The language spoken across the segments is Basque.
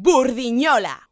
Burdiñola.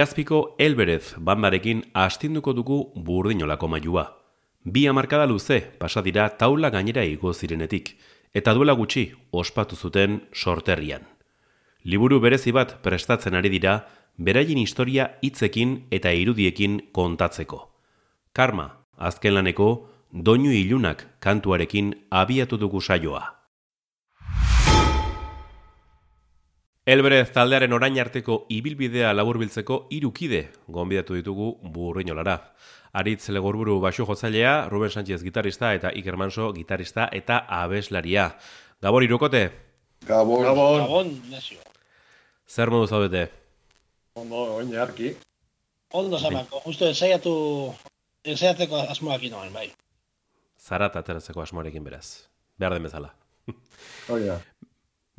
Legazpiko Elberez bandarekin astinduko dugu burdinolako mailua. Bi hamarkada luze pasadira taula gainera igo zirenetik, eta duela gutxi ospatu zuten sorterrian. Liburu berezi bat prestatzen ari dira, beraien historia hitzekin eta irudiekin kontatzeko. Karma, azken laneko, doinu ilunak kantuarekin abiatu dugu saioa. Elberez taldearen orain arteko ibilbidea laburbiltzeko irukide gonbidatu ditugu burrinolara. Aritz legorburu basu jotzailea, Ruben Sánchez gitarista eta Iker Manso gitarista eta abeslaria. Gabon irukote? Gabon. Gabon. Gabon, Zer modu zaudete? Ondo, oin arki. Ondo zamako, justo ensaiatu, ensaiatzeko asmoak inoan, bai. Zarat ateratzeko asmoarekin beraz. Behar den bezala. Oia.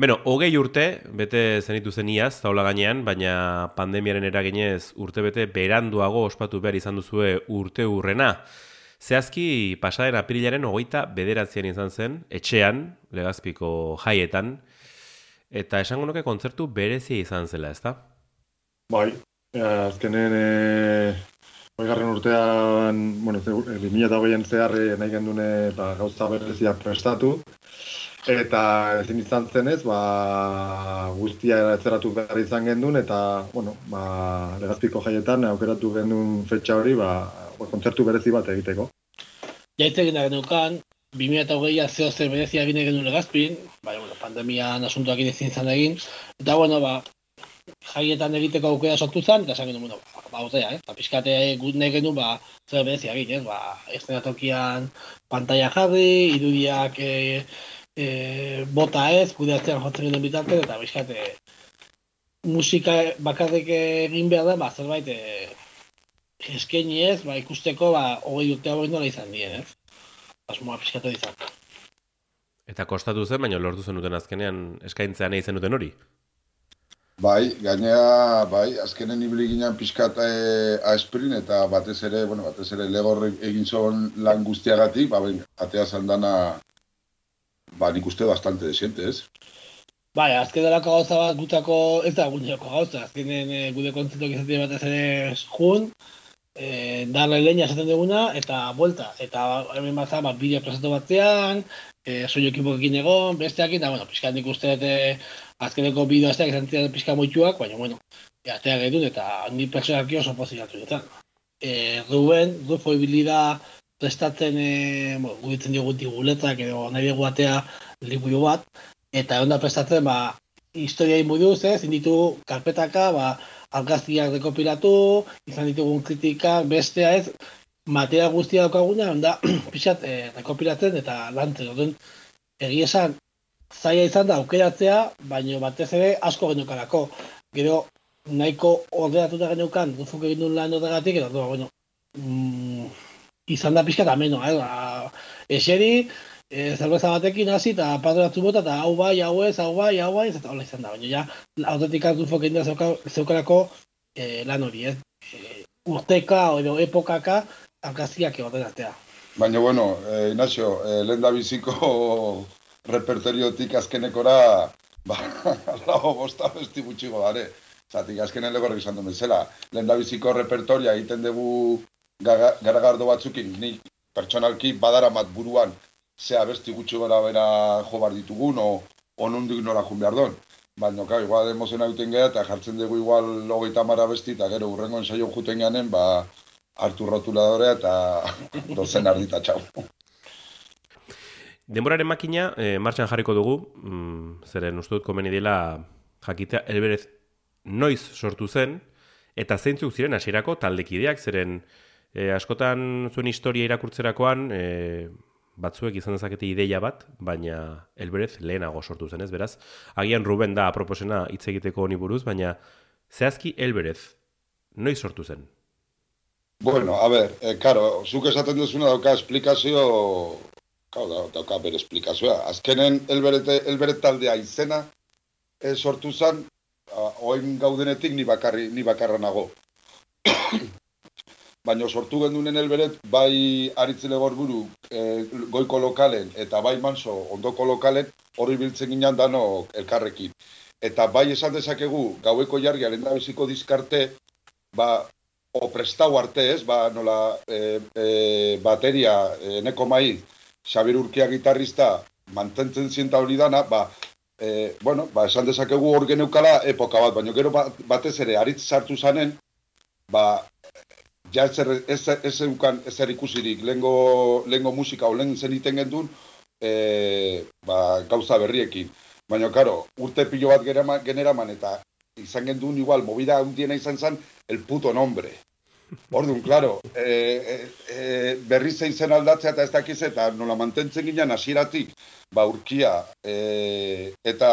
Beno, hogei urte, bete zenitu zen iaz, taula gainean, baina pandemiaren eraginez urte bete beranduago ospatu behar izan duzue urte urrena. Zehazki, pasaden aprilaren hogeita bederatzean izan zen, etxean, legazpiko jaietan, eta esango nuke kontzertu berezia izan zela, ezta? Bai, ja, azkenen e, oigarren urtean, bueno, 2008an zeharri nahi gendune ba, gauza berezia prestatu, Eta ezin izan zenez, ba, guztia etzeratu behar izan gendun, eta, bueno, ba, legazpiko jaietan aukeratu gendun fetxa hori, ba, ba, kontzertu berezi bat egiteko. Jaitze gina genukan, 2008a zeo zer berezia gine genuen legazpin, bai, bueno, pandemian asuntoak ezin izan egin, eta, bueno, ba, jaietan egiteko aukera sortu zen, eta esan genuen, bueno, ba, ba eh? Ba, pizkate gut nahi genuen, ba, zer berezia egin, eh? Ba, estenatokian pantalla jarri, irudiak, eh, e, bota ez, kudeatzean jotzen ginen bitarte, eta bizkate musika bakarrik egin behar da, ba, zerbait e, eskaini ez, ba, ikusteko, ba, hogei urte hau nola izan dien, ez? Asmoa pizkatu izan. Eta kostatu zen, baina lortu zenuten azkenean eskaintzea nahi zenuten hori? Bai, gainea, bai, azkenen ibili ginen pixkat e, aesprin, eta batez ere, bueno, batez ere legor egin zon lan guztiagatik, ba, ben, atea zandana ba, nik uste bastante desiente, ez? Bai, azken delako gauza bat gutako, ez da guneako gauza, azkenen e, gude kontzitok izatea bat ez ere jun, e, darle leña esaten duguna, eta vuelta, eta hemen bat bat bideo presatu batzean, e, soio ekipokekin egon, besteak, eta, bueno, pixka nik uste dute azkeneko bideo azteak izan ziren pixka moituak, baina, bueno, atea gehitun, eta ni personalki oso pozilatu dut. E, Ruben, Rufo ibilida, prestatzen e, bueno, guditzen diogu tiguletak edo nahi dugu atea liburu bat, eta egon da prestatzen, ba, historia inbuduz, ez, inditu karpetaka, ba, algaztiak dekopilatu, izan ditugun kritikak, bestea ez, material guztia daukaguna, onda, pixat, e, dekopilatzen eta lantzen, odun, egia esan, zaila izan da aukeratzea, baino batez ere asko genukarako. Gero, nahiko ordenatuta genukan, duzuk egin duen lan horregatik, eta, bueno, mm, izan da pixka ameno, eh? Ba, eseri, e, zerbeza batekin hasi eta padoratu bota, eta hau bai, hau ez, hau bai, hau bai, eta hola izan da, baina ja, autetik hartu fokin da zeukarako e, lan hori, ez? E, urteka, edo epokaka, arkaziak egoten artea. Baina, bueno, eh, Ignacio, eh, lehen da biziko repertoriotik azkenekora, ba, lau bosta besti gutxigo dare. Zatik, azkenen legorrik izan duen bezala. Lehen da biziko repertoria egiten dugu garagardo batzukin, ni pertsonalki badaramat buruan ze abesti gutxi gara bera jo bar ditugun, o onundik nola jun behar don. Baina, ka, igual emozena egiten gara, eta jartzen dugu igual logeita mara besti, eta gero urrengo ensaio juten ganen, ba, hartu rotuladore eta dozen ardita txau. Denboraren makina, e, martxan jarriko dugu, mm, zeren uste dut komeni dela jakitea, elberez noiz sortu zen, eta zeintzuk ziren hasierako taldekideak, zeren E, askotan zuen historia irakurtzerakoan, e, batzuek izan dezakete ideia bat, baina Elberez lehenago sortu zen, ez beraz? Agian Ruben da aproposena hitz egiteko honi buruz, baina zehazki Elberez, noiz sortu zen? Bueno, a ber, eh, karo, zuk esaten duzuna dauka esplikazio, kau, da, dauka bere esplikazioa. Azkenen Elberet, Elberet taldea izena eh, sortu zen, oin gaudenetik ni bakarri ni bakarra nago baina sortu gendunen helberet bai aritzile gorburu e, goiko lokalen eta bai manso ondoko lokalen hori biltzen ginen dano elkarrekin. Eta bai esan dezakegu gaueko jargia lehen biziko dizkarte ba, o prestau arte ez, ba, nola, e, e, bateria, e, neko mai, Xabir Urkia gitarrista, mantentzen zienta hori dana, ba, e, bueno, ba, esan dezakegu hor geneukala epoka bat, baina gero batez ere, aritz sartu zanen, ba, ja ez, ez, ez, eukan, ez ikusirik, lehengo, lehengo musika o lehen zen iten gendun, e, ba, gauza berriekin. Baina, karo, urte pilo bat generaman eta izan gendun igual, movida hundiena izan zen, el puto nombre. Orduan, claro, e, e, e, berri zein zen aldatzea eta ez dakiz eta nola mantentzen ginen hasieratik ba, urkia, e, eta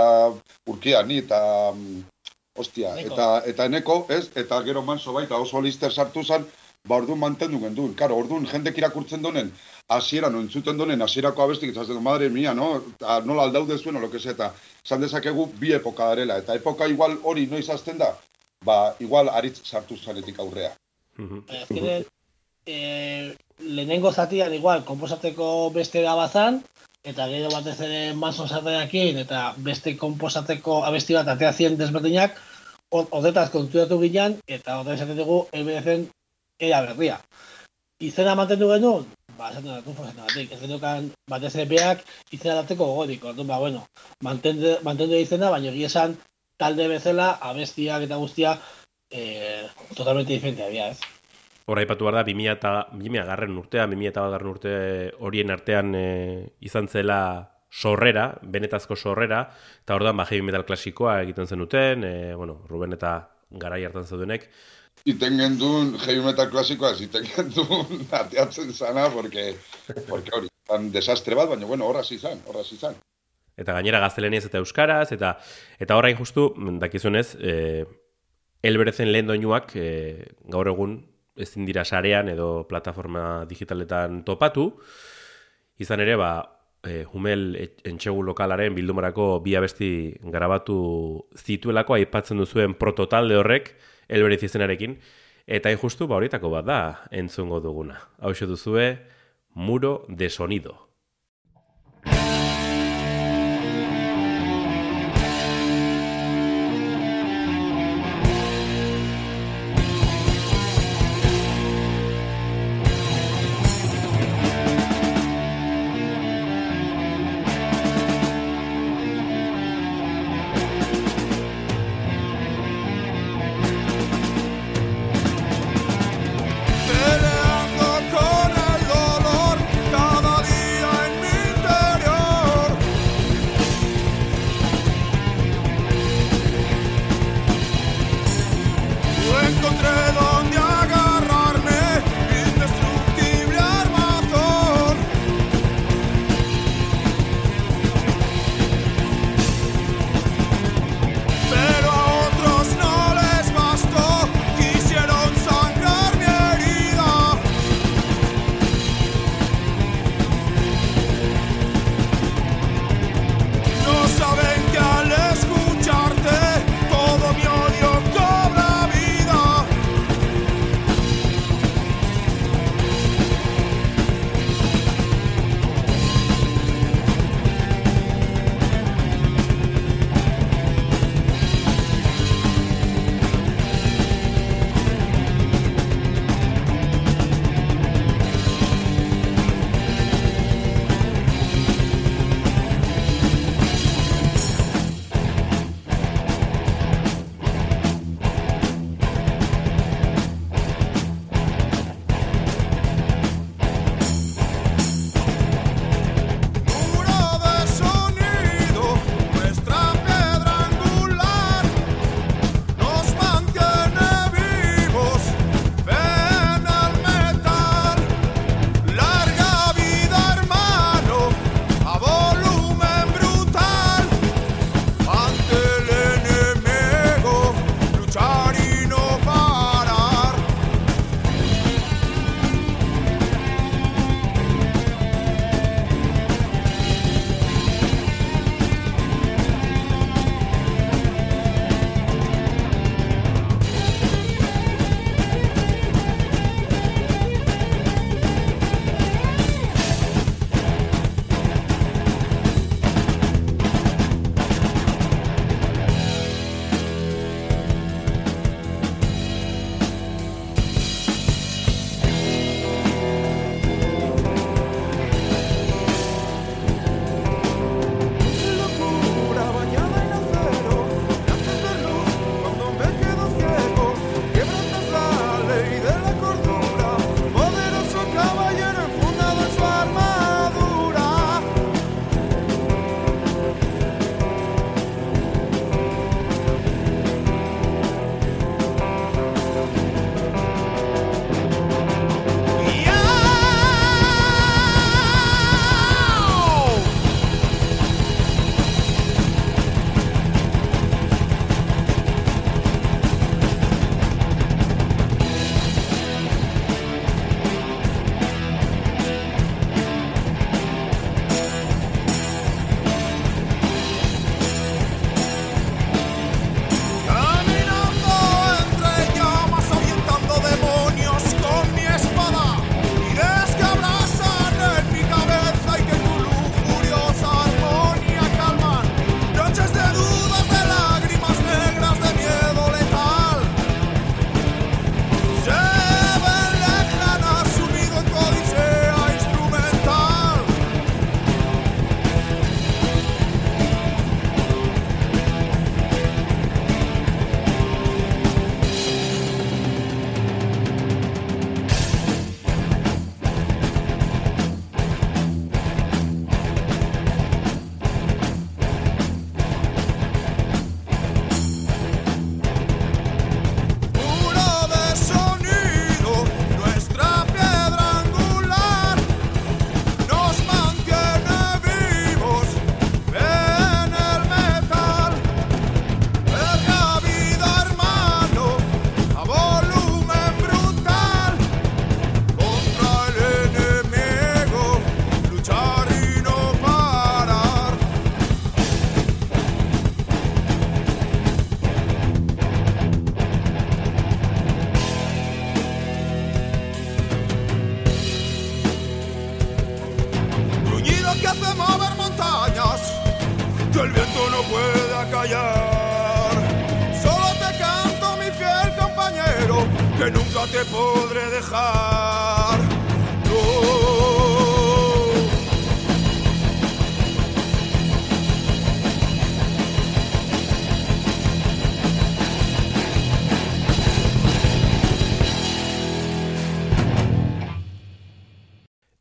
urkia, ni, eta, mm, ostia, eta, eta eneko, ez, eta gero manso baita oso lister sartu zen, ba, orduan mantendu gendun. Karo, orduan, jendek irakurtzen donen, hasiera no entzuten donen hasierako abestik itzatzen madre mia, no? A, nola aldaude zuen o lo que eta esan dezakegu bi epoka darela eta epoka igual hori noiz hasten da, ba igual aritz sartu zanetik aurrea. Mhm. Azkene, eh, lehenengo zatian igual konposateko beste da bazan eta gero batez ere maso zateakin eta beste konposateko abesti bat atea zien desberdinak odetaz kontuatu ginen eta odetaz esaten dugu EBFen era berria. Izena mantendu genuen, ba, esaten dut, ufo, batik, ez denukan, batez ere beak, izena dateko gogorik, ordu, ba, bueno, mantendu izena, baina egia esan, talde bezala, abestiak eta guztia, eh, totalmente diferente abia, ez? Hora ipatu behar da, 2000 eta 2000 garren urtea, 2000 eta garren urte horien artean e, izan zela sorrera, benetazko sorrera, eta hor da, ba, heavy metal klasikoa egiten zenuten, e, bueno, Ruben eta garai hartan zeudenek, iten gendun heavy metal klasikoa, iten gendun ateatzen zana, porque, porque hori, tan desastre bat, baina bueno, horraz izan, horraz izan. Eta gainera gazteleniez eta euskaraz, eta eta orain justu, dakizunez, e, elberezen lehen doinuak e, gaur egun ezin dira sarean edo plataforma digitaletan topatu, izan ere, ba, e, Humel entxegu lokalaren bildumarako bi abesti grabatu zituelako aipatzen duzuen prototalde horrek, elberiz izenarekin, eta injustu ba horietako bat da entzungo duguna. Hau duzue, muro de sonido.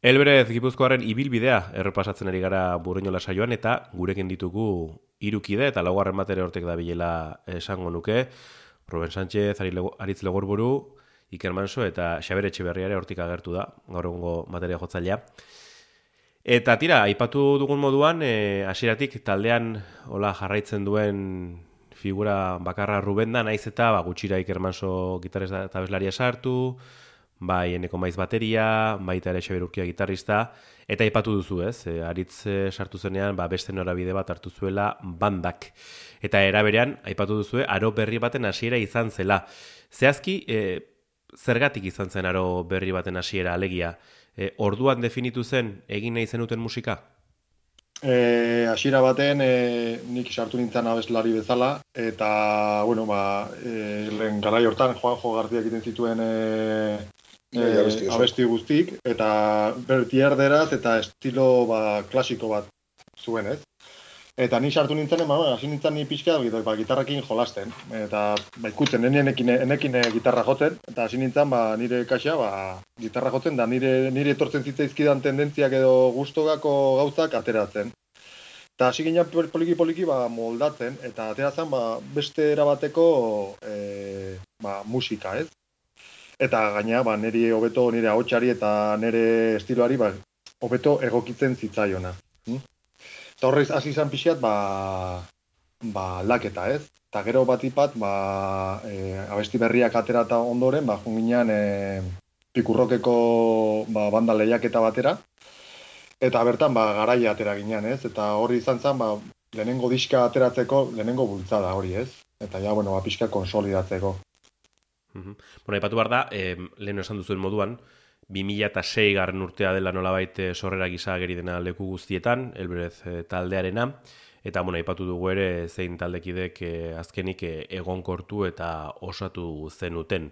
Elberez Gipuzkoaren ibilbidea errepasatzen ari gara burreñola saioan eta gurekin ditugu irukide eta laugarren batere hortek da bilela esango nuke. Ruben Sánchez, Aritz Legorburu, Iker Manso eta Xaber Etxeberriare hortik agertu da, gaur egungo materia jotzailea. Eta tira, aipatu dugun moduan, e, hasieratik taldean hola jarraitzen duen figura bakarra Ruben da, naiz eta ba, gutxira Iker Manso gitarrez eta bezlaria sartu, bai eneko maiz bateria, baita ere Xabier Urkia gitarrista, eta aipatu duzu ez, e, aritz e, sartu zenean ba, beste norabide bat hartu zuela bandak. Eta era berean, aipatu duzue, aro berri baten hasiera izan zela. Zehazki, e, zergatik izan zen aro berri baten hasiera alegia? E, orduan definitu zen egin nahi zenuten musika? E, hasiera baten e, nik sartu nintzen abeslari bezala eta bueno, ba, e, lehen garai hortan Juanjo García egiten zituen e, e, abesti abesti guztik eta berti erderaz eta estilo ba, klasiko bat zuen, ez? Eta ni sartu nintzen, ba, hasi nintzen ni pixka ba, gitarrakin jolasten. Eta ba, ikutzen, enekin, enekin eh, gitarra jotzen, eta hasi nintzen ba, nire kaxa ba, gitarra jotzen, da nire, nire etortzen zitzaizkidan tendentziak edo gustogako gauzak ateratzen. Eta hasi ginen pol- poliki-poliki ba, moldatzen, eta ateratzen ba, beste erabateko e, ba, musika, ez? Eta gaina, ba, niri hobeto nire ahotsari eta nire estiloari ba, hobeto egokitzen zitzaiona. hm? Eta horrez hasi izan pixat, ba, ba, laketa, ez? Eta gero batipat, ba, e, abesti berriak atera eta ondoren, ba, junginan e, pikurrokeko ba, banda lehiaketa batera. Eta bertan, ba, garaia atera ginen, ez? Eta hori izan zen, ba, lehenengo diska ateratzeko, lehenengo bultzada hori, ez? Eta ja, bueno, ba, pixka konsolidatzeko. Mhm. Bueno, aipatu behar da, eh, lehen esan duzuen moduan, 2006 garren urtea dela nolabait eh, sorrera gisa ageri dena leku guztietan, elberez eh, taldearena, eta bueno, aipatu dugu ere zein taldekidek eh, azkenik egonkortu eta osatu zenuten.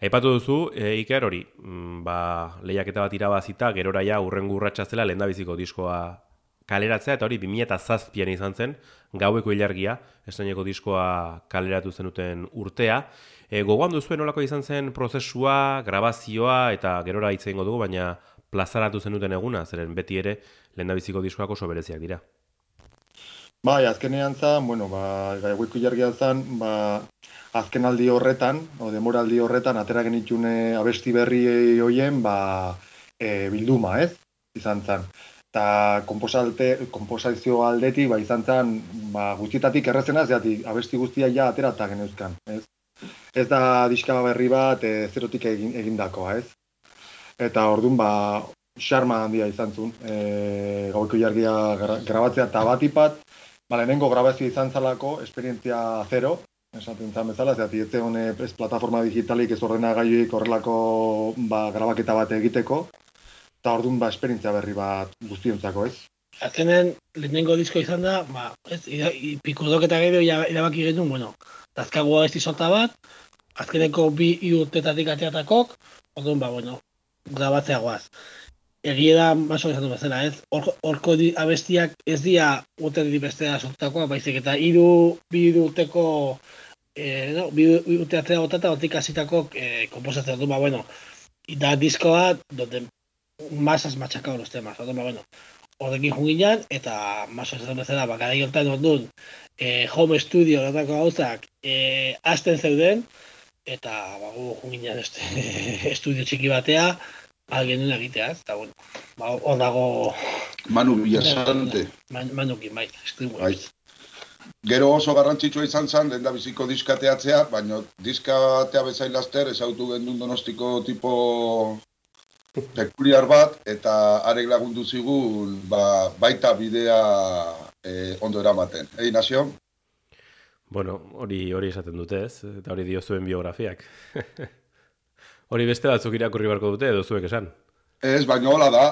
Aipatu duzu, e, Iker, hori, mm, ba, lehiaketa bat irabazita, gerora ja urrengo urratsa zela lehendabiziko diskoa kaleratzea, eta hori 2007an izan zen, gaueko ilargia, estraineko diskoa kaleratu zenuten urtea. E, gogoan duzuen nolako izan zen prozesua, grabazioa, eta gerora hitz egingo dugu, baina plazaratu zenuten eguna, zeren beti ere lehendabiziko diskoak oso bereziak dira. Bai, azkenean zan, bueno, ba, gaueko jargia zan, ba, azken aldi horretan, o demoraldi horretan, atera genitune abesti berri hoien, ba, e, bilduma, ez? Izan zan. Eta komposazio aldetik, ba, izan zan, ba, guztietatik errezena, zeatik, abesti guztia ja atera eta geneuzkan, ez? Ez da diska berri bat, e, zerotik egin, egindakoa, ez? Eta orduan, ba, xarma handia izan zuen, e, gaueko jargia gra- grabatzea eta batipat, ba, lehenengo grabazio izan zalako, esperientzia zero, esaten zan bezala, zeati ez zegoen eh, ez plataforma digitalik ez ordenagailuik horrelako ba, grabaketa bat egiteko, eta orduan ba, esperientzia berri bat guztiontzako, ez? Azkenen, lehenengo disko izan da, ba, ez, ira- i- pikurdoketa gero ira- erabaki genuen, bueno, dazkagu abesti sorta bat, azkeneko bi urtetatik ateatakok, orduan, ba, bueno, grabatzea goaz. Egie da, maso du bezala, ez? Hor- Horko di, abestiak ez dira urte di bestea sortakoa, baizik eta hiru bi urteko eh, no, bi, urte atzera botata, hortik hasitako eh, komposatzea du, ba, bueno, da disko bat, donde más has machacado los temas, orduan, ba, bueno, horrekin junginan, eta maso esan bezala, bakarai hortan orduan, e, home studio datako gauzak e, azten zeuden, eta ba, gu junginan este, estudio txiki batea, algen nuen egitea, ez? eta bueno, ba, hor dago Manu Villasante. man, manukin, bai. Bai. Gero oso garrantzitsua izan zen, lehen da biziko diskateatzea, baina diskatea bezain laster ezautu gendun donostiko tipo pekuliar bat, eta arek lagundu zigun ba, baita bidea e, ondo eramaten. Egi, Nazio? Bueno, hori hori esaten dute ez, eta hori dio zuen biografiak. hori beste batzuk irakurri beharko dute edo zuek esan. Ez, baina hola da,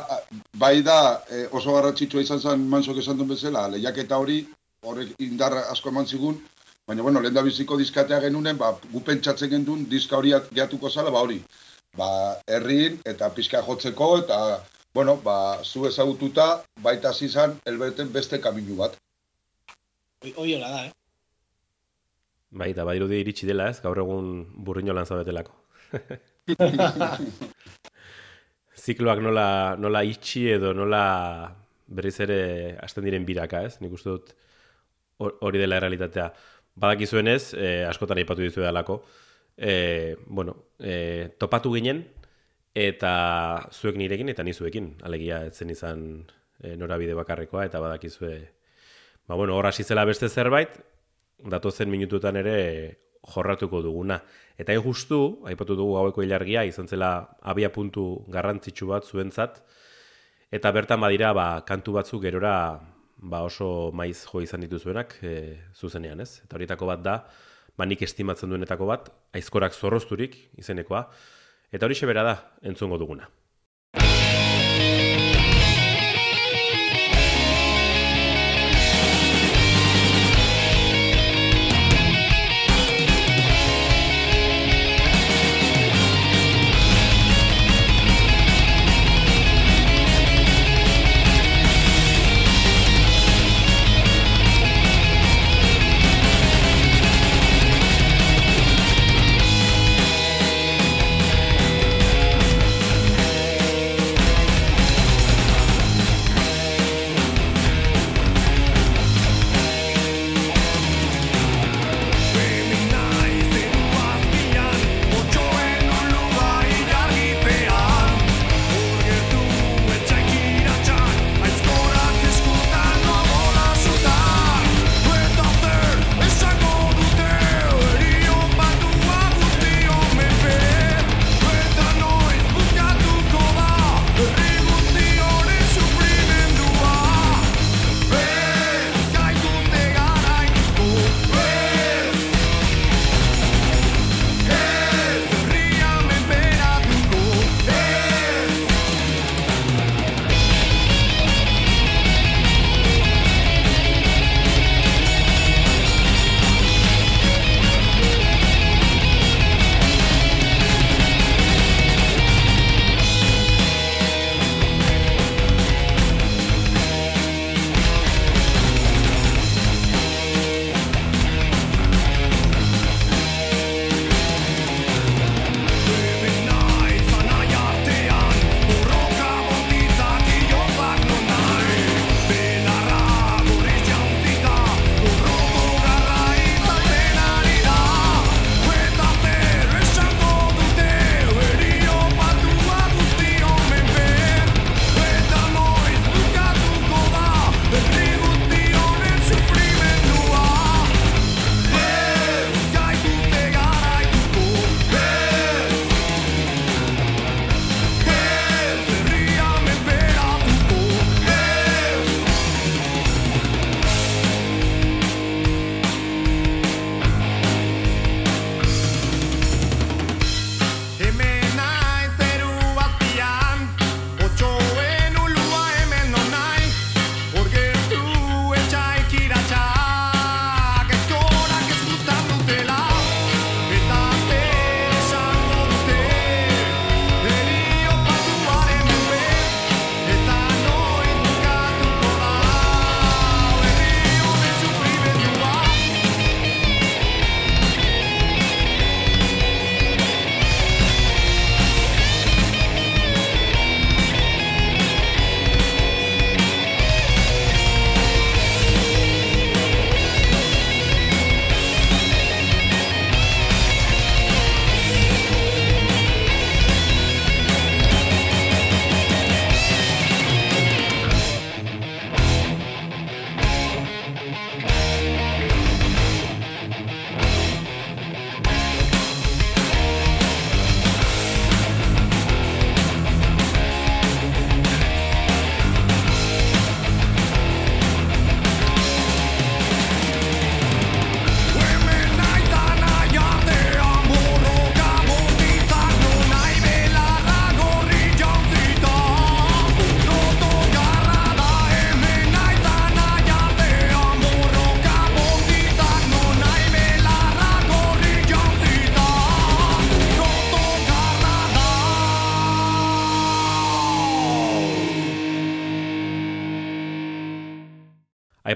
bai da e, oso garrantzitsua izan zen mansok esan duen bezala, lehiaketa hori, horrek indar asko eman zigun, Baina, bueno, lehen da biziko diskatea genunen, ba, gu pentsatzen gendun diska hori geatuko zala, ba hori. Ba, herrin eta pixka jotzeko, eta, bueno, ba, zu ezagututa, baita zizan, elbeten beste kaminu bat. Hoi hola da, eh? Bai, eta badirudi iritsi dela ez, gaur egun burriño lan zabetelako. Zikloak nola, nola itxi edo nola berriz ere hasten diren biraka ez, nik uste dut hori dela errealitatea. Badakizuen ez, eh, askotan aipatu dizu edalako, eh, bueno, eh, topatu ginen, eta zuek nirekin eta nizuekin, alegia etzen izan eh, norabide bakarrekoa, eta badakizue, ba bueno, hor hasi zela beste zerbait, datozen minututan ere jorratuko duguna. Eta hain justu, aipatu dugu haueko ilargia, izan zela abia puntu garrantzitsu bat zuentzat, eta bertan badira ba, kantu batzuk gerora ba, oso maiz jo izan dituzuenak e, zuzenean, ez? Eta horietako bat da, ba, nik estimatzen duenetako bat, aizkorak zorrozturik izenekoa, eta hori bera da, entzungo duguna.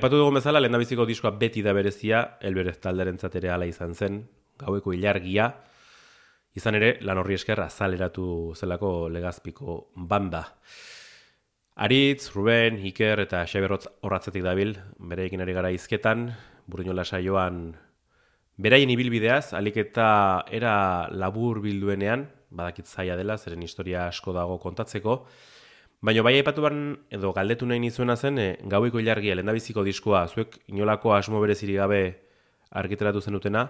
Aipatu dugun bezala, lehen biziko diskoa beti da berezia, elberez talderen ere ala izan zen, gaueko ilargia, izan ere, lan horri eskerra zaleratu zelako legazpiko banda. Aritz, Ruben, Iker eta Xaberrotz horratzetik dabil, bere egin ari gara izketan, burinola saioan beraien ibilbideaz, alik eta era labur bilduenean, badakit zaila dela, zeren historia asko dago kontatzeko, baina bai aipatu edo galdetu nahi nizuena zen, e, gauiko ilargia, lendabiziko diskoa, zuek inolako asmo bereziri gabe argiteratu zenutena,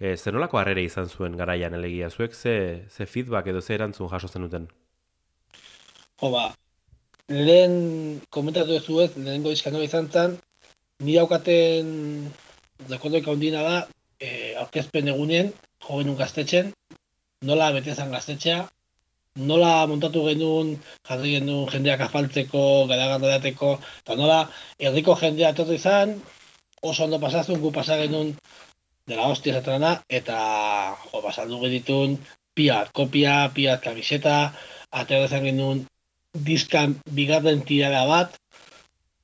e, zer nolako harrere izan zuen garaian elegia, zuek ze, ze feedback edo ze erantzun jaso zenuten? Jo ba, lehen komentatu ez zuez, lehenengo izkan izan zen, nire aukaten dakotoik handina da, e, aurkezpen egunen, jo genuen gaztetxen, nola betezan gaztetxea, nola montatu genuen, jarri genuen jendeak afaltzeko, garagardateko, eta nola herriko jendea etorri izan, oso ondo pasazun, gu pasa genuen dela hostia zetrana, eta jo, pasaldu genitun, piat kopia, piat kamiseta, atera genuen diskan bigarren tirara bat,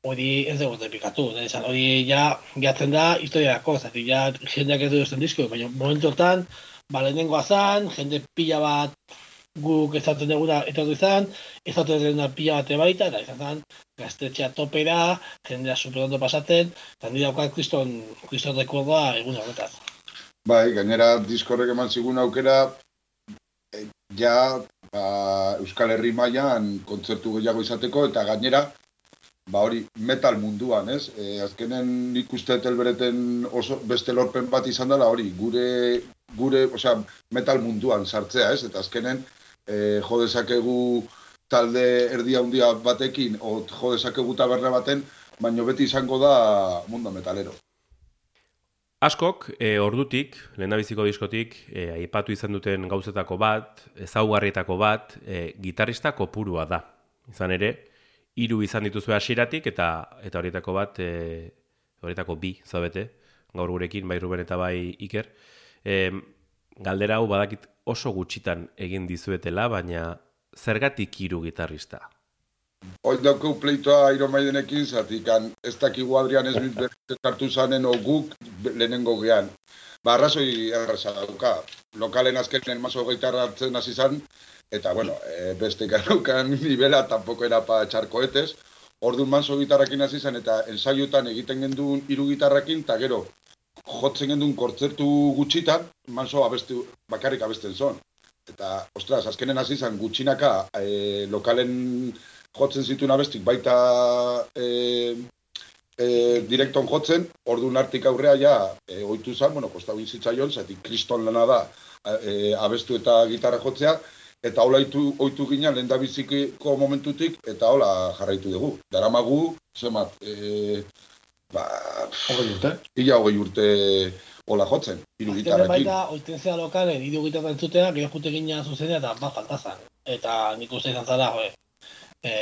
hori ez dugu repikatu, hori ja, jatzen da, historiako, zati, ja, jendeak ez dugu disko, baina momentu hortan, ba, lehenengoa zan, jende pila bat guk ezatzen duguna etortu izan, ezatzen duguna pila bat baita, eta izan zan, gaztetxea topera, jendea super ondo pasatzen, eta nire daukat kriston, kriston rekordoa egun horretaz. Bai, gainera diskorrek eman zigun aukera, e, ja, ba, Euskal Herri mailan kontzertu gehiago izateko, eta gainera, ba hori metal munduan, ez? E, azkenen nik uste telbereten oso beste lorpen bat izan dela hori, gure, gure osea, metal munduan sartzea, ez? Eta azkenen e, jo dezakegu talde erdi handia batekin, o jo dezakegu taberna baten, baino beti izango da mundo metalero. Askok, e, ordutik, lehendabiziko diskotik, e, aipatu izan duten gauzetako bat, ezaugarrietako bat, e, gitarrista kopurua da. Izan ere, hiru izan dituzue hasieratik eta eta horietako bat e, horietako bi zabete gaur gurekin bai Ruben eta bai Iker. E, galdera hau badakit oso gutxitan egin dizuetela, baina zergatik hiru gitarrista? Oin daukeu pleitoa Iron Maidenekin, zatikan ez dakigu Adrian ez hartu zanen o guk lehenengo gean. Ba, arrazoi erraza dauka. Lokalen azkenen maso gaitarra hartzen hasi zan, eta bueno, e, beste garukan nivela tampoco era pa echar cohetes. Orduan manso gitarrakin hasi zen eta ensaiotan egiten gendun hiru gitarrakin ta gero jotzen gendun kontzertu gutxitan manso abestu bakarrik abesten son. Eta ostras, azkenen hasi zen gutxinaka e, lokalen jotzen zituen abestik baita e, e, direkton jotzen, orduan artik aurrea ja e, oitu zen, bueno, kosta bizitzaion, zati kriston lana da e, abestu eta gitarra jotzea, eta hola itu, oitu ginen lehen momentutik, eta hola jarraitu dugu. Daramagu, zemat, e, ba, hogei urte? Ila hogei urte hola jotzen, hiru gitarrekin. Baita, oiten zera lokalen, hiru gitarra entzutea, gero jute ginen zuzenea eta ba, faltazan. Eta nik uste izan zara, joe, e,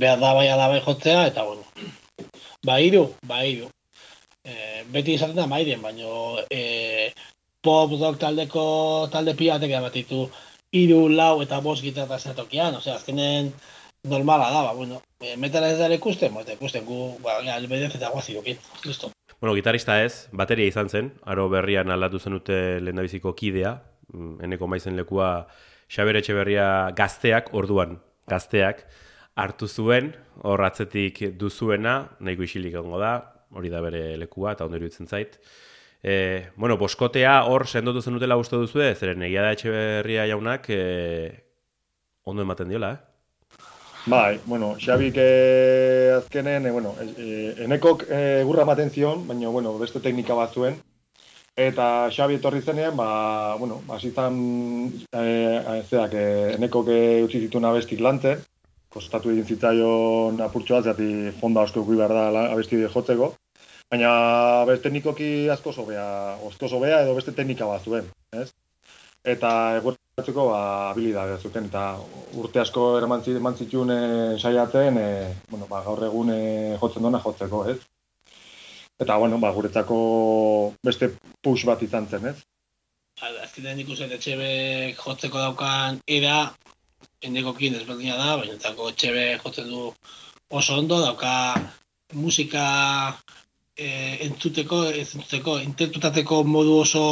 behar da bai alabai jotzea, eta bueno, ba, hiru, ba, hiru. E, beti izaten da mairen, baino e, pop rock taldeko talde piatek bat ditu iru, lau eta bost gitarra zatokian, osea, azkenen normala da, ba, bueno, e, metala ez da ikusten, ba, ikusten gu, ba, albedez eta guazi listo. Bueno, gitarista ez, bateria izan zen, aro berrian aldatu zenute lehendabiziko kidea, mm, eneko maizen lekua Xaber Etxeberria gazteak, orduan gazteak, hartu zuen, hor atzetik duzuena, nahiko isilik egongo da, hori da bere lekua, eta ondo iruditzen zait. E, bueno, boskotea hor sendotu zenutela uste duzu zeren egia da etxe berria jaunak e, ondo ematen diola, eh? Bai, bueno, Xabik eh, azkenen, eh, bueno, eh, enekok eh, gurra ematen zion, baina, bueno, beste teknika bat zuen. Eta Xabi etorri zenean, ba, bueno, basizan, eh, zeak, eh, enekok eh, utzi zituen abestik lantzen, kostatu egin zitzaion apurtxoa, zati fonda gui behar da abesti jotzeko. Baina beste teknikoki asko sobea, osto sobea edo beste teknika bat zuen, ez? Eta egoratzeko ba, habilidade zuten, eta urte asko eraman zituen e, saiatzen, e, bueno, ba, gaur egun e, jotzen dona jotzeko, ez? Eta, bueno, ba, guretzako beste push bat izan zen, ez? Azkenean ikusen etxebe jotzeko daukan era, endekokin ezberdina da, baina etxebe jotzen du oso ondo, dauka musika e, entzuteko, ez entzuteko, interpretateko modu oso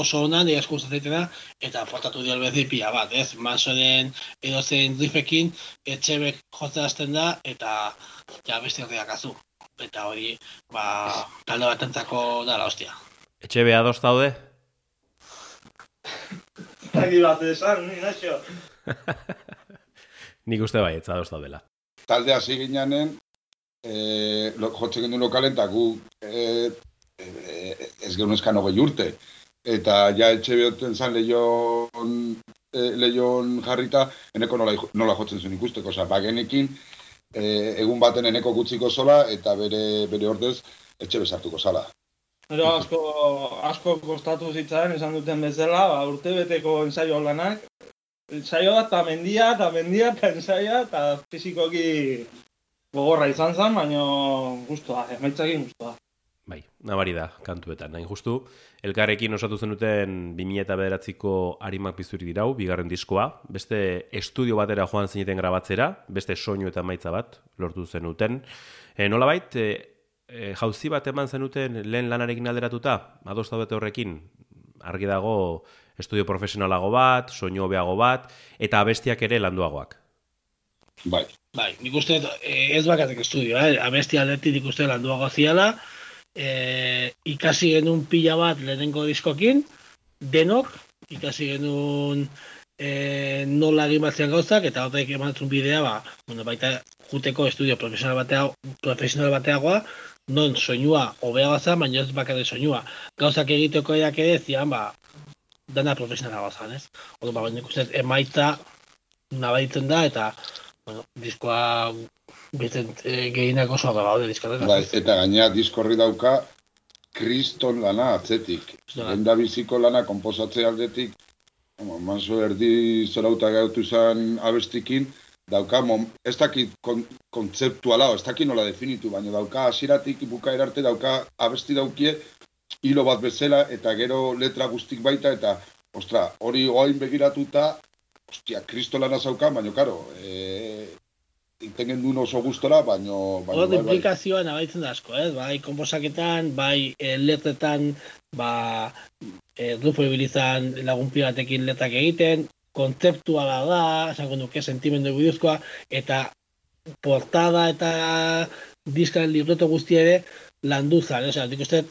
oso ona, nire asko gustatzen eta aportatu dio albezi pila bat, ez? Mansoren edo zein riffekin, etxebek jotzen da, eta ja beste horriak azu. Eta hori, ba, talde bat entzako da la hostia. Etxe beha daude? Zagi bat esan, ni naxo. Nik uste bai, etza daudela. Talde hasi gineanen, eh, lo, jotzen gendu lokalen, eta gu eh, eh, ez gero neskan hogei urte. Eta ja etxe behoten zan lehion, eh, lehion jarrita, eneko nola, nola jotzen zuen ikusteko. Osa, bagenekin, eh, egun baten eneko gutziko zola, eta bere, bere ordez etxe bezartuko zala. Pero asko, asko kostatu zitzaren, esan duten bezala, ba, urte beteko ensaio lanak, ensaioa eta mendia, eta mendia, eta ensaia, eta fizikoki gogorra izan zen, baina guztua, emaitzakin guztua. Bai, nabari da, kantuetan. Nain justu, elkarrekin osatu zenuten 2000 eta bederatziko harimak bizuri dirau, bigarren diskoa. Beste estudio batera joan zineten grabatzera, beste soinu eta maitza bat lortu zenuten. E, nola bait, e, e, jauzi bat eman zenuten lehen lanarekin alderatuta, adoz bete horrekin, argi dago estudio profesionalago bat, soinu hobeago bat, eta abestiak ere landuagoak. Bai. Bai, nik uste eh, ez bakatek estudio, eh? abesti aldetik nik uste landuago ziala, eh, ikasi genuen pila bat lehenengo diskokin, denok, ikasi genuen eh, nola egin batzean gauzak, eta horrek emantzun bidea, ba, bueno, baita juteko estudio profesional, batea, profesional bateagoa, non soinua hobea baza, baina ez bakate soinua. Gauzak egiteko eak ere zian, ba, dana profesionala bazan, ez? Odo, ba, nik uste emaitza nabaitzen da, eta bueno, diskoa bitzen e, eh, gehienak oso aga gaude diskatzen. Bai, eta gainea diskorri dauka kriston lana atzetik. Lenda biziko lana komposatze aldetik, manso erdi zorauta gautu zen abestikin, dauka, mom, ez dakit kon, kontzeptuala, ez dakit nola definitu, baina dauka asiratik buka erarte dauka abesti daukie, hilo bat bezala, eta gero letra guztik baita, eta, ostra, hori oain begiratuta, ostia, kristolana zaukan, baina, karo, e, iten duen oso gustora, baina... Hor, bai, bai. implikazioa nabaitzen da asko, eh? bai, komposaketan, bai, letretan, ba, e, rufo ibilizan lagun batekin letak egiten, kontzeptua da da, esango nuke sentimendu biduzkoa, eta portada eta diskaren libreto guzti ere landu zan, eh? Osea, uste,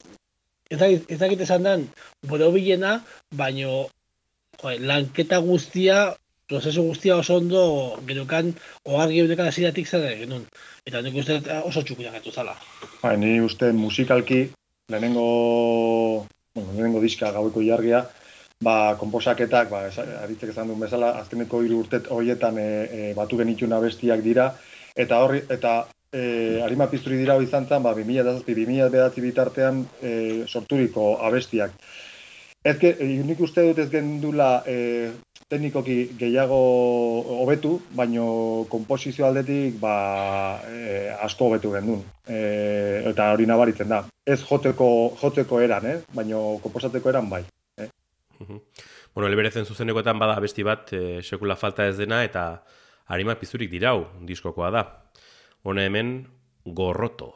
ez dakit esan den, boro bilena, baino, lanketa guztia prozesu guztia oso ondo gerokan oargi eudekan hasidatik zer genuen. Eta nik uste oso txukunak gatu zala. Ba, ni uste musikalki lehenengo, bueno, lehenengo diska gaueko jargia, ba, komposaketak, ba, aritzek esan duen bezala, azkeneko hiru urtet horietan e, e, batu genitun abestiak dira, eta horri, eta e, harima pizturi dira hori izan ba, 2000 behatzi bitartean e, sorturiko abestiak. Ez que, nik uste dut ez gendula e, teknikoki gehiago hobetu, baino konposizio aldetik ba, e, asko hobetu gendun. E, eta hori nabaritzen da. Ez joteko, joteko eran, eh? baino konposateko eran bai. Eh? Bueno, elberezen zuzenekoetan bada besti bat, e, sekula falta ez dena, eta harimak pizurik dirau, diskokoa da. Hone hemen, gorroto.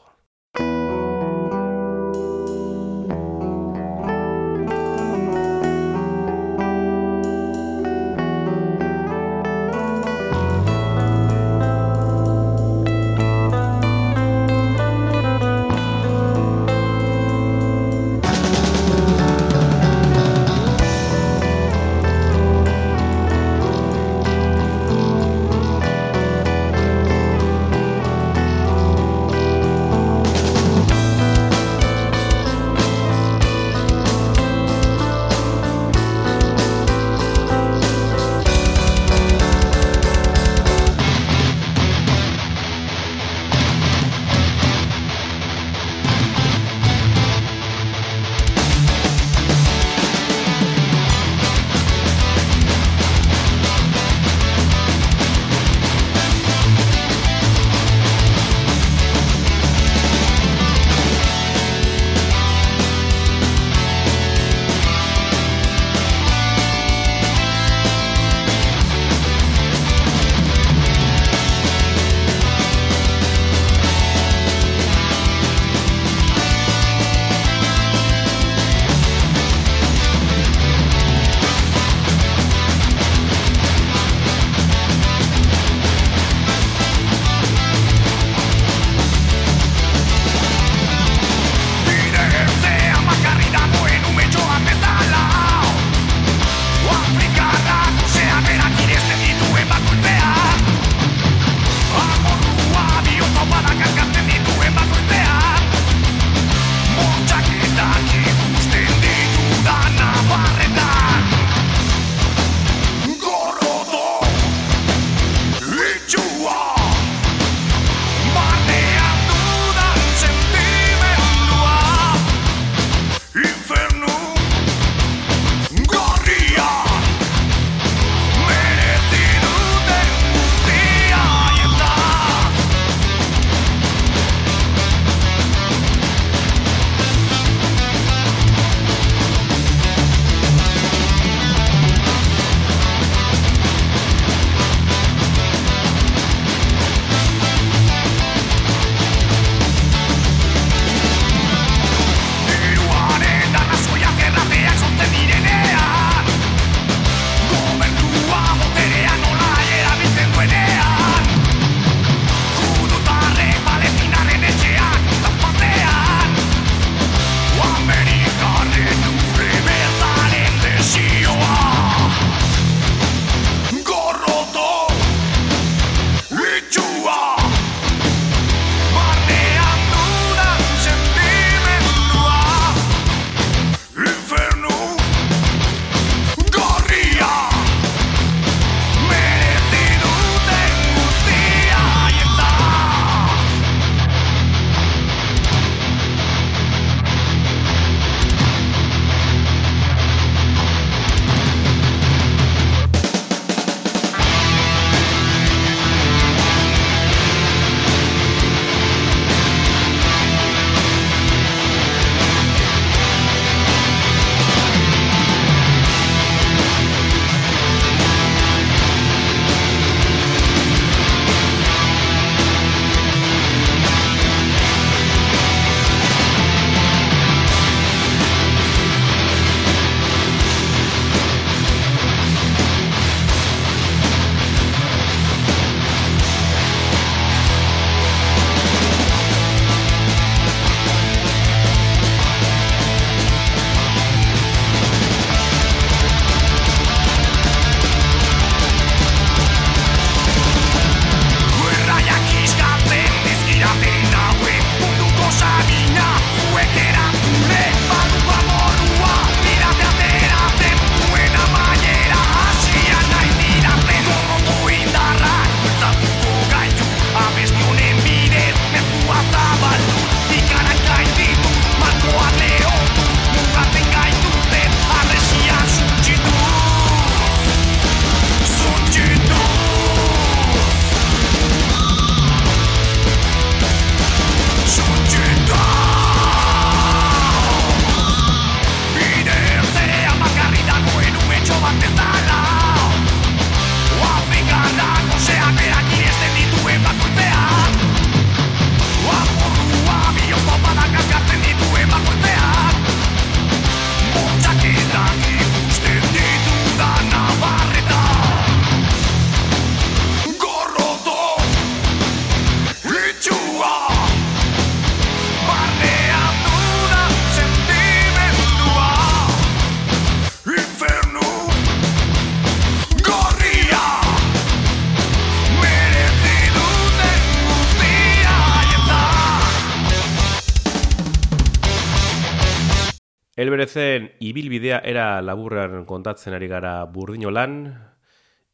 Elberezen ibilbidea era laburran kontatzen ari gara burdinolan,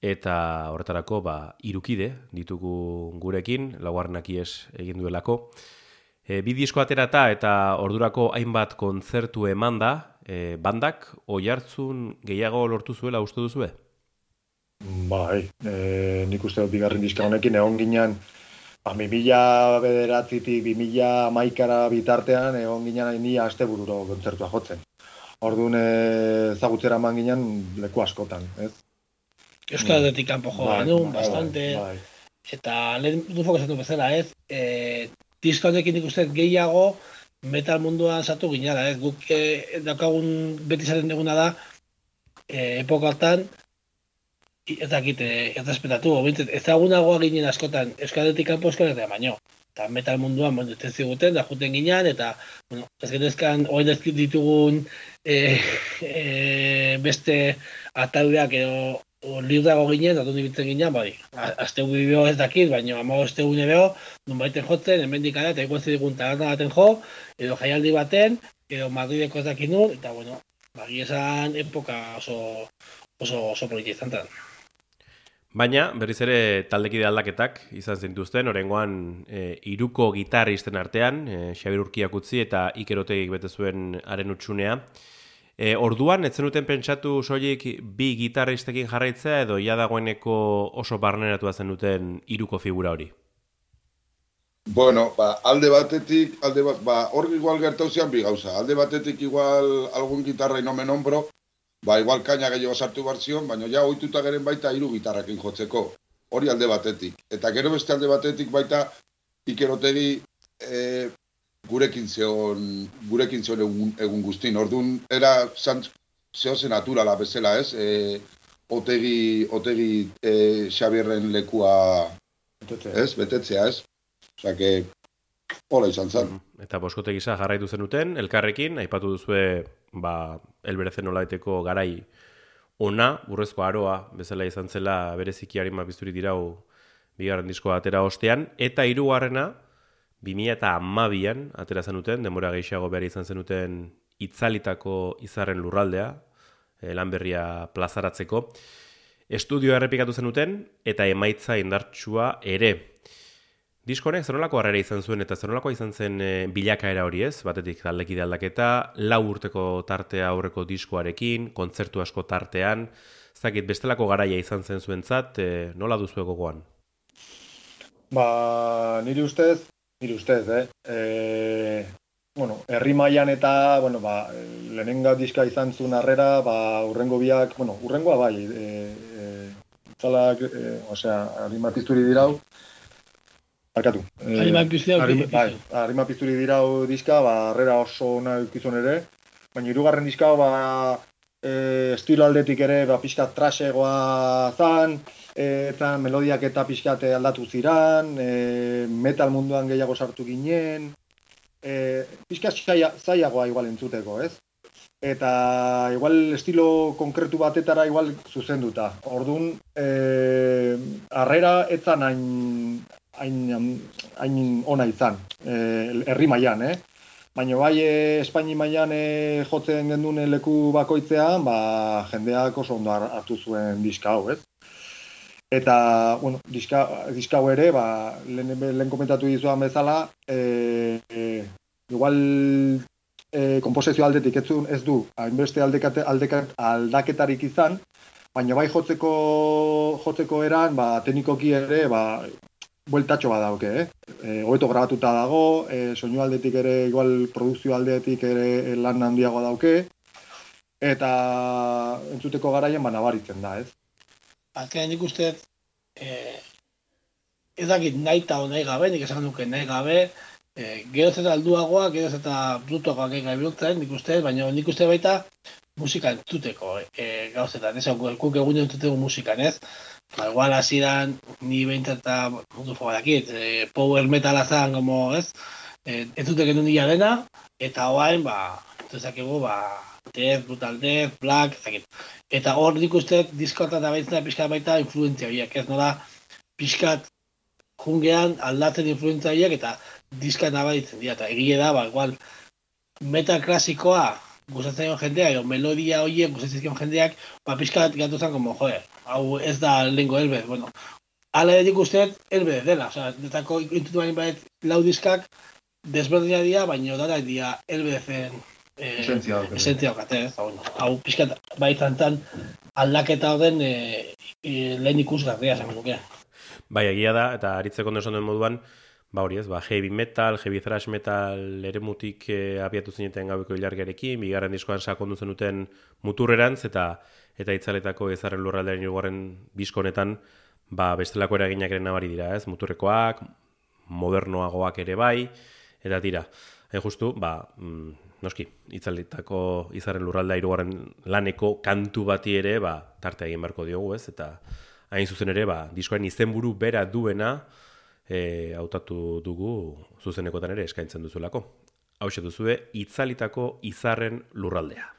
eta horretarako ba, irukide ditugu gurekin, laugarrenak ies egin duelako. E, bi disko aterata eta ordurako hainbat kontzertu eman da, e, bandak oi hartzun gehiago lortu zuela uste duzue? Bai, e, nik uste dut bigarren diska honekin egon ginen Ba, mi mila bederatzitik, bi mila maikara bitartean, egon ginen ni aste bururo kontzertua jotzen. Orduan ezagutzera eman ginen leku askotan, ez? Euskal Athletic kanpo jo Bai, genuen, bai, bastante. bai. Eta lehen dufok esatu bezala, ez? E, disko honekin nik uste dut gehiago metal munduan sartu ginara, ez? Guk e, daukagun beti zaten duguna da, e, epoka hartan, i- ez dakit, errespetatu, bintzat, ezagunagoa ginen askotan Euskal Athletic kanpo Euskal Herria baino. Eta metal munduan, bueno, ez ziguten, da juten ginean, eta, bueno, ez genezkan, oain ez ditugun e, e, beste ataldeak edo librago ginen, datu nibitzen ginen, bai, a- aste bideo ez dakit, baina ama aste une beho, nun baiten jotzen, hemendik ara, eta igual zidigun taberna baten jo, edo jaialdi baten, edo Madrideko ez dakit nun, eta bueno, bagi esan epoka oso, oso, oso zen. Baina, berriz ere taldekide aldaketak izan zintuzten, orengoan e, iruko gitarristen artean, e, Xabir Urkiak utzi eta Iker Otegik bete zuen haren utxunea. E, orduan, ez zenuten pentsatu soilik bi gitarristekin jarraitzea edo ja dagoeneko oso barneratua zenuten iruko figura hori. Bueno, ba, alde batetik, alde bat, ba, hor igual gertau zian bi gauza. Alde batetik igual algun gitarra no me nombro, ba, igual kaina gehiago sartu bar zion, baina ja ohituta geren baita hiru gitarrakin jotzeko. Hori alde batetik. Eta gero beste alde batetik baita ikerotegi e, gurekin zeon, gurekin zeon egun, egun guztin. Orduan, era zan, zehoze naturala bezala, ez? E, otegi, otegi e, Xabierren lekua, Betetze. ez? Betetzea, ez? Osea, que hola izan zen. Eta boskote gisa jarraitu zenuten, elkarrekin, aipatu duzue, ba, elberezen nolaiteko garai ona, burrezko aroa, bezala izan zela bereziki harima bizturi dirau bigarren diskoa atera ostean, eta hirugarrena 2000 eta amabian atera zenuten, denbora gehiago behar izan zenuten itzalitako izarren lurraldea, eh, lanberria plazaratzeko. Estudioa errepikatu zenuten, eta emaitza indartsua ere. Disko honek zer nolako harrera izan zuen eta zer nolako izan zen e, bilakaera hori ez? Batetik taldekide aldaketa, lau urteko tartea aurreko diskoarekin, kontzertu asko tartean, ez dakit bestelako garaia izan zen zuentzat, e, nola duzu gogoan? Ba, niri ustez, niri ustez, eh? E, bueno, herri mailan eta, bueno, ba, lehenenga diska izan zuen harrera, ba, urrengo biak, bueno, urrengoa bai, e, e, zalak, e, osea, harima pizturi dirau, Barkatu. Eh, Harima pizturi harima-. Bai, harima pizturi dirau diska, ba, harrera oso ona eukizun ere, baina hirugarren diska, ba, e, estilo aldetik ere, ba, pixka trasegoa zan, e, eta melodiak eta pixkat aldatu ziran, e, metal munduan gehiago sartu ginen, e, pixka zaila, zailagoa igual entzuteko, ez? Eta igual estilo konkretu batetara igual zuzenduta. Ordun e, harrera etzan hain, hain, hain ona izan, e, herri mailan, eh? Baina bai e, Espaini mailan e, jotzen gendun leku bakoitzean, ba, jendeak oso ondo har- hartu zuen diska hau, ez? Eta, bueno, diska, diska hau ere, ba, lehen, lehen komentatu dizuan bezala, e, e, igual e, komposizio aldetik du- ez du, hainbeste aldekate, aldekat, aldaketarik izan, baina bai jotzeko, jotzeko eran, ba, teknikoki ere, ba, bueltatxo bat dauke, eh? E, grabatuta dago, e, soinu aldetik ere, igual produkzio aldetik ere lan handiago dauke, eta entzuteko garaian ba nabaritzen da, ez? Azkenean nik uste, eh, ez dakit nahi eta nahi gabe, nik esan nuke nahi gabe, eh, geroz eta alduagoa, geroz eta brutuagoak egin biltzen, nik uste, baina nik uste baita musika entzuteko eh, gauzetan, ez, guk egun entzuteko musikan, ez? Ba, igual hasieran ni behintzat eta mundu fogadakit, eh, power metala zan, como, ez? Eh, entzute genuen ia dena, eta hoain, ba, entzuzakegu, ba, death, brutal death, black, ez dakit. Eta hor nik uste diskortan da baitzen pixkat baita influentzia horiek, ez nola pixkat jungean aldatzen influentzia horiek eta diskat nabaritzen dira, eta egie da, ba, igual, metal klasikoa gustatzen jendea, edo melodia horiek gustatzen jendeak, ba, pixka bat gatu zen, como, joder, hau ez da lengo elbez, bueno. Hala edik usteet, elbez dela, oza, detako intutu bain bat lau diskak, desberdina dira, baina dara dira elbezen eh, Esentzia daukate. esentzia daukate, ez, hau, hau pixka bai tantan aldaketa horren eh, eh, lehen ikusgarria zen. Bai, egia da, eta aritzeko ondo esan duen moduan, ba hori ez, ba, heavy metal, heavy thrash metal eremutik e, abiatu zineten gaueko ilargerekin, bigarren diskoan sakondu zenuten muturrerantz, eta eta itzaletako ezarren lurraldearen hirugarren disko honetan, ba, bestelako eraginak ere nabari dira, ez, muturrekoak, modernoagoak ere bai, eta tira. Hain justu, ba, mm, noski, itzaletako izarren lurraldea hirugarren laneko kantu bati ere, ba, tarte egin beharko diogu, ez, eta hain zuzen ere, ba, diskoaren izenburu bera duena, e, hautatu dugu zuzenekotan ere eskaintzen duzulako. Hau duzue, itzalitako izarren lurraldea.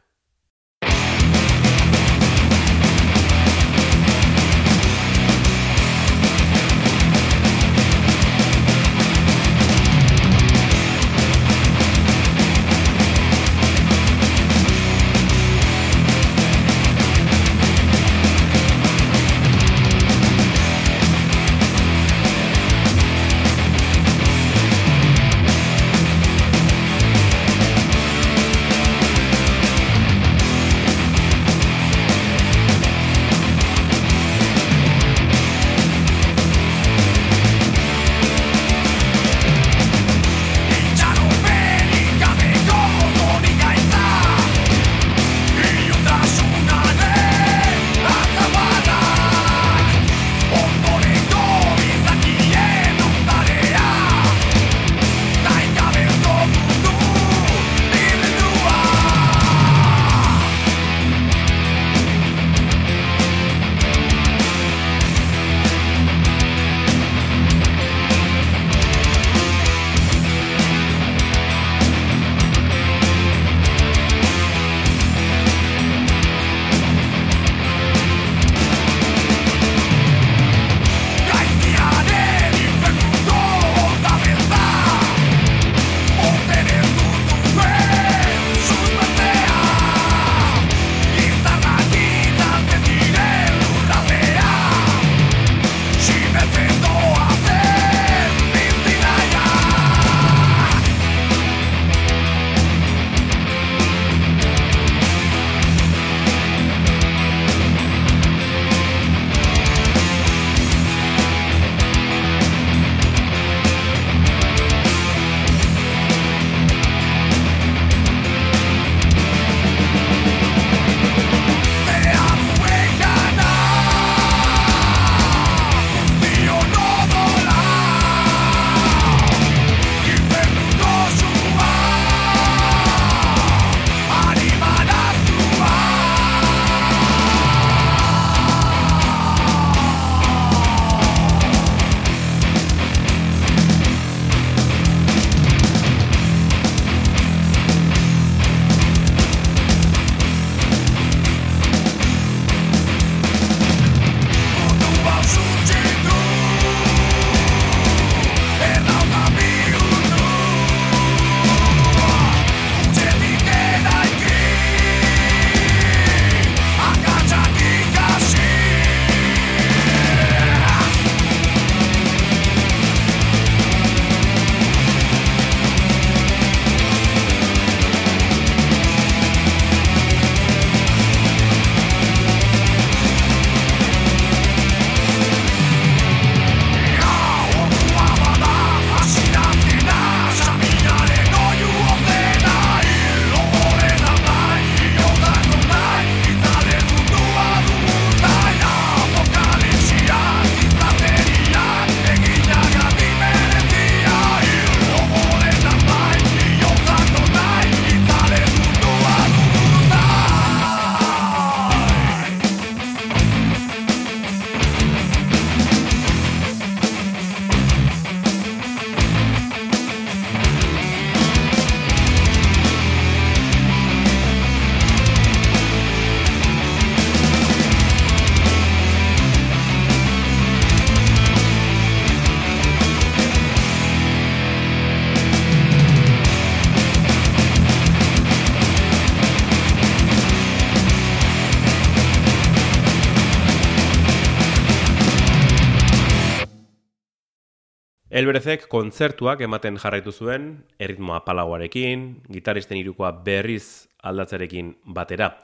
Elberezek kontzertuak ematen jarraitu zuen, erritmoa palagoarekin, gitaristen irukoa berriz aldatzarekin batera.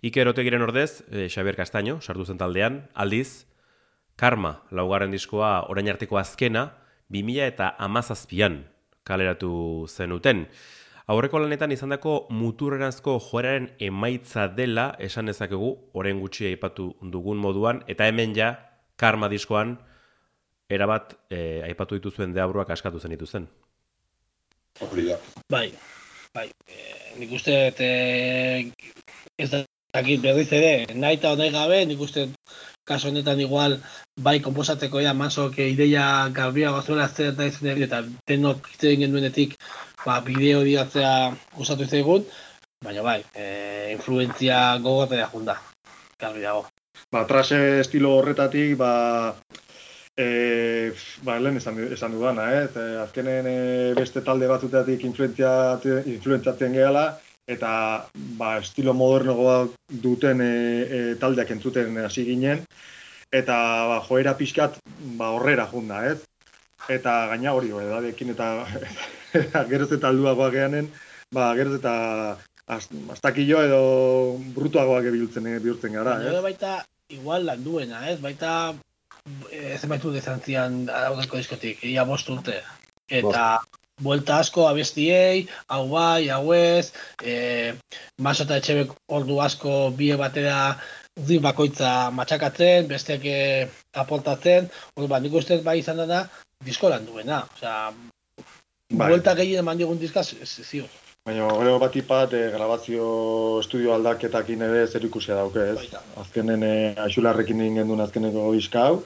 Iker Otegiren ordez, e, Xabier Castaño, sartu zen taldean, aldiz, Karma, laugarren diskoa orain arteko azkena, 2000 eta amazazpian kaleratu zenuten. Aurreko lanetan izandako muturrenazko joeraren emaitza dela esan dezakegu orain gutxi aipatu dugun moduan, eta hemen ja, Karma diskoan, erabat e, aipatu dituzuen deabruak askatu zen dituzten. Hori da. Bai, bai. E, nik uste, e, ez da, dakit berriz ere, nahi eta nahi gabe, nik uste, kaso honetan igual, bai, komposateko ja, masok ideia garbia bazuela zer da izan eta denok egin genuenetik, ba, bideo diatzea gustatu izaigun, baina bai, e, influentzia gogotea junda, garbi dago. Ba, trase estilo horretatik, ba, E, ba, lehen esan, esan dudana, eh? Ze, azkenen e, beste talde batzuteatik influentzatzen gehala, eta ba, estilo modernoa duten e, e, taldeak entzuten hasi ginen, eta ba, joera pixkat ba, horrera junda, ez? Eta gaina hori, edadekin eta geroz eta alduagoa gehanen, ba, geroz eta astakillo edo brutuagoak bihurtzen, bihurtzen gara, ez? baita, igual landuena, ez? Baita ez baitu dezantzian aurreko diskotik, ia bost urte. Eta buelta asko abestiei, hau bai, hau ez, e, maso eta etxebek ordu asko bie batera zi bakoitza matxakatzen, besteak e, aportatzen, ordu bat, nik ustez bai izan dena, disko lan duena. Osea, bai. buelta gehien eman digun diskaz, zio. Baina, gero bat ipat, e, grabazio estudio aldaketakin ere zer ikusia dauke, ez? Azkenen, e, axularrekin ingen duen azkeneko bizkau,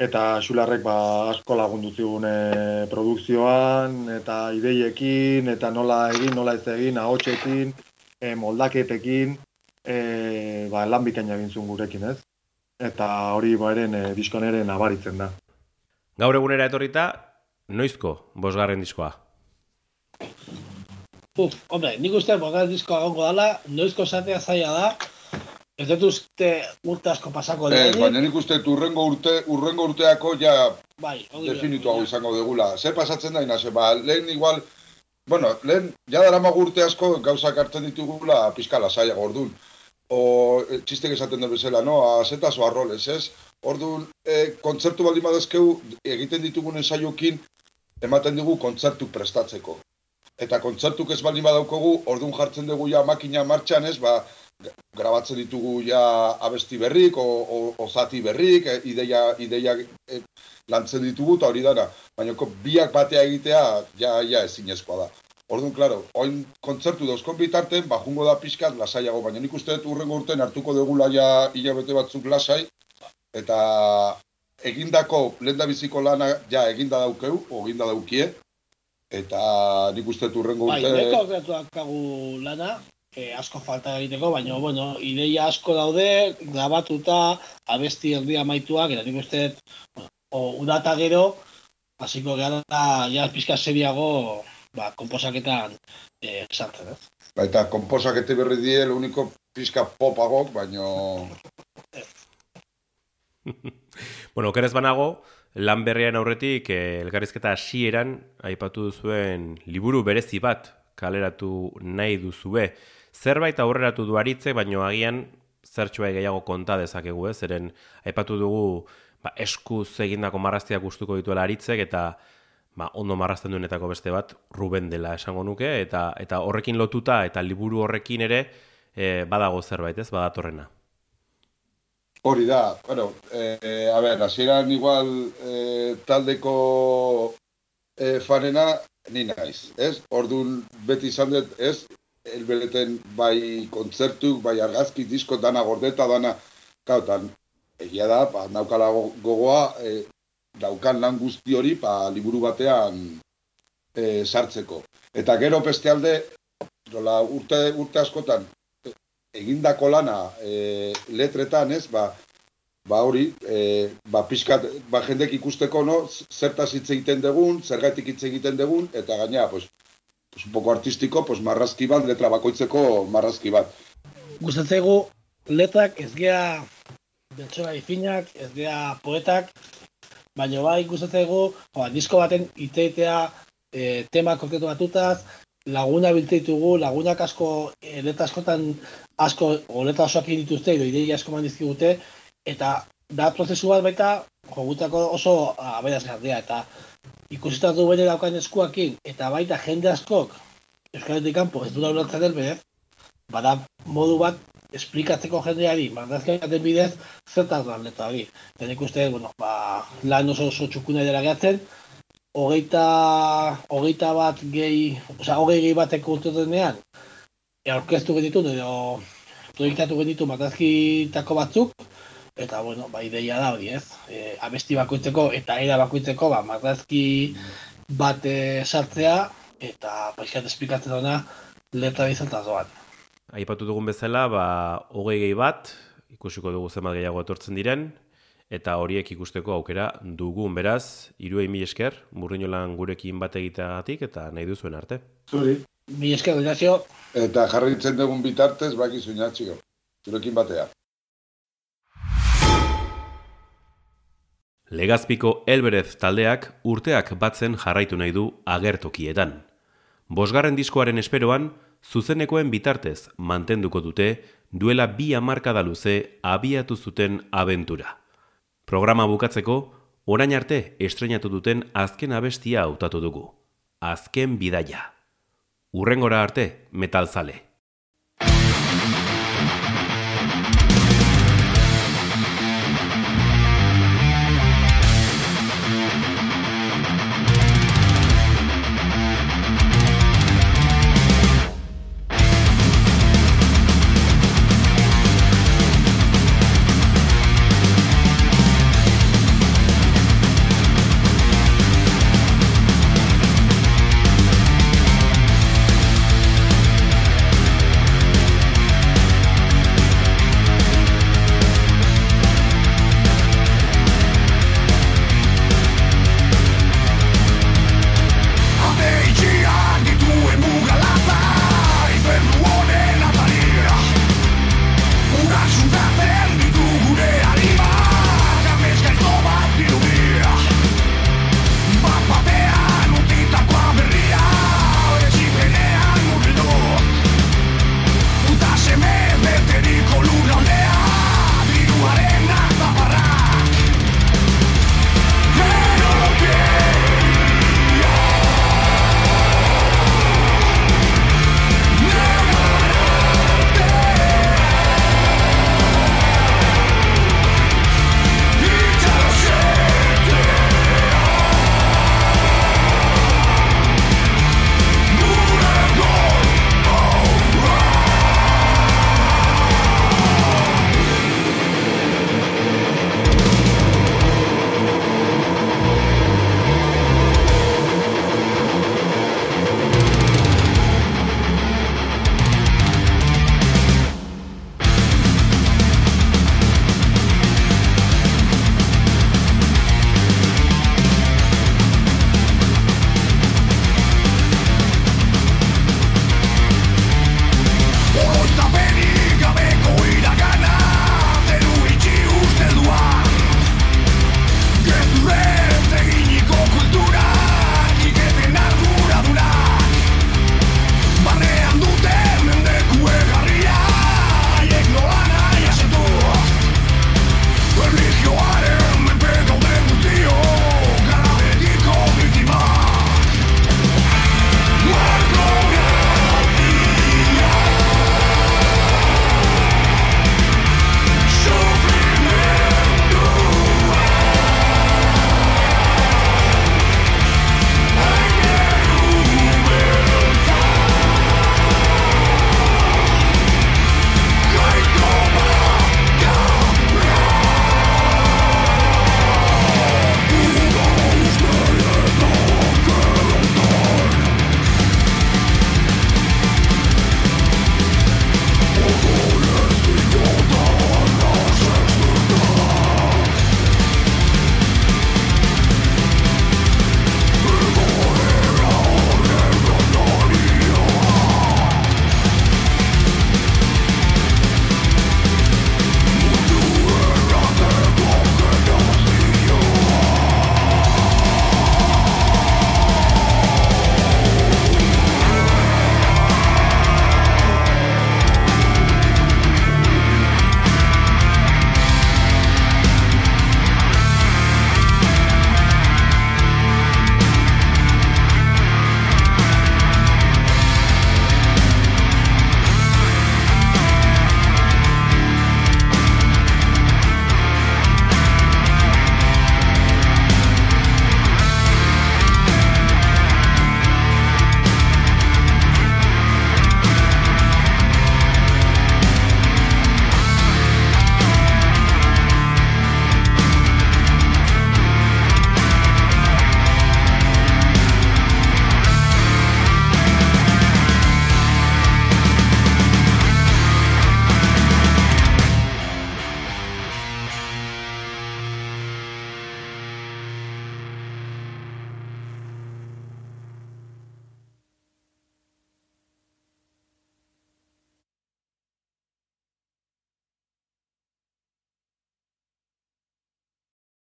eta xularrek ba, asko lagundu zigun e, produkzioan, eta ideiekin, eta nola egin, nola ez egin, ahotsekin, e, moldaketekin, e, ba, lan bikaina egin zuen gurekin, ez? Eta hori ba eren e, diskoan ere nabaritzen da. Gaur egunera etorrita, noizko bosgarren diskoa? Uf, hombre, nik uste bosgarren diskoa gongo dala, noizko zatea zaila da, Ez dut uste urte asko pasako Ez, baina nik uste urrengo, urte, urrengo urteako ja bai, definitu hau izango degula. Zer pasatzen da inaze, ba, lehen igual, bueno, lehen, ja dara urte asko gauzak hartzen ditugula pizkala saia gordun. O, e, txistek esaten dut bezala, no? Azetas o arroles, ez? Orduan, e, kontzertu baldin badezkeu, egiten ditugun ensaiokin, ematen dugu kontzertu prestatzeko. Eta kontzertuk ez baldin badaukogu, orduan jartzen dugu ja makina martxan, ez? Ba, grabatzen ditugu ja abesti berrik, o, o, o zati berrik, e, ideia, ideia e, lantzen ditugu, eta hori dana. Baina biak batea egitea, ja, ja ezinezkoa da. Orduan, klaro, oin kontzertu dauzkon bitarten, bajungo da pixkat lasaiago, baina nik uste dut urrengo urten hartuko degula ja hilabete batzuk lasai, eta egindako lenda biziko lana ja eginda daukeu, o eginda daukie, eta nik uste dut urrengo urte... Bai, lana, e, asko falta egiteko, baina, bueno, ideia asko daude, grabatuta, abesti erdi amaituak, eta nik uste, bueno, o, udata gero, hasiko gara, ja, pizka seriago, ba, komposaketan e, sartzen, ez? Baita, komposakete berri die, lo único pizka popagok, baino... bueno, kerez banago, lan berrian aurretik, eh, elgarrizketa hasieran aipatu duzuen liburu berezi bat kaleratu nahi duzue zerbait aurreratu du aritze, baino agian zertxoa gehiago konta dezakegu, ez? Zeren aipatu dugu ba, eskuz egindako marraztiak gustuko dituela aritzek eta ba, ondo marrazten duenetako beste bat Ruben dela esango nuke eta eta horrekin lotuta eta liburu horrekin ere e, badago zerbait, ez? Badatorrena. Hori da, bueno, eh, a ver, hasieran igual eh, taldeko eh, farena ni naiz, ez? Ordun beti izan dut, ez? Elbeleten bai kontzertuk, bai argazki, disko, dana gordeta, dana, kautan, egia da, ba, naukala gogoa, e, daukan lan guzti hori, ba, liburu batean e, sartzeko. Eta gero beste alde, dola, urte, urte askotan, egindako lana e, letretan, ez, ba, ba hori, e, ba, pixkat, ba, jendek ikusteko, no, zertaz hitz egiten dugun, zergatik hitz egiten dugun, eta gaina, pues, pues, un poco artistiko, pues, marrazki bat, letra bakoitzeko marrazki bat. Gustatzegu, letrak ez gea bertsoa ifinak, ez gea poetak, baina bai gustatzaigu, ba, disko baten iteitea e, tema konkretu batutaz, laguna bilteitugu, lagunak asko, e, leta askotan asko, o leta osoak dituzte, edo idei asko man dizkigute, eta da prozesu bat baita, jogutako oso aberazgarria, eta ikusita du bere daukan eskuakin, eta baita jende askok, Euskaletik kanpo, ez du da ulertzen bada modu bat esplikatzeko jendeari, marrazkia baten bidez, zertaz lan leta hori. Eta uste, bueno, ba, lan oso oso txukuna dela gehatzen, hogeita, hogeita bat gehi, oza, hogei gehi bateko urtetenean, aurkeztu genitu, edo proiektatu genitu marrazkitako batzuk, eta, bueno, ba, ideia da hori, ez? E, abesti bakoitzeko eta era bakoitzeko, ba, marrazki bat e, sartzea, eta paixat esplikatzen duna, letra bizantaz doan aipatu dugun bezala, ba, hogei gehi bat, ikusiko dugu zenbat gehiago etortzen diren, eta horiek ikusteko aukera dugun beraz, iruei mi esker, lan gurekin bat egiteagatik eta nahi duzuen arte. Zuri. Mi esker, Ignacio. Eta jarritzen dugun bitartez, baki zuinatxio. Zurekin batea. Legazpiko Elberez taldeak urteak batzen jarraitu nahi du agertokietan. Bosgarren diskoaren esperoan, zuzenekoen bitartez mantenduko dute duela bi hamarkada luze abiatu zuten abentura. Programa bukatzeko, orain arte estrenatu duten azken abestia hautatu dugu. Azken bidaia. Urrengora arte, metalzale.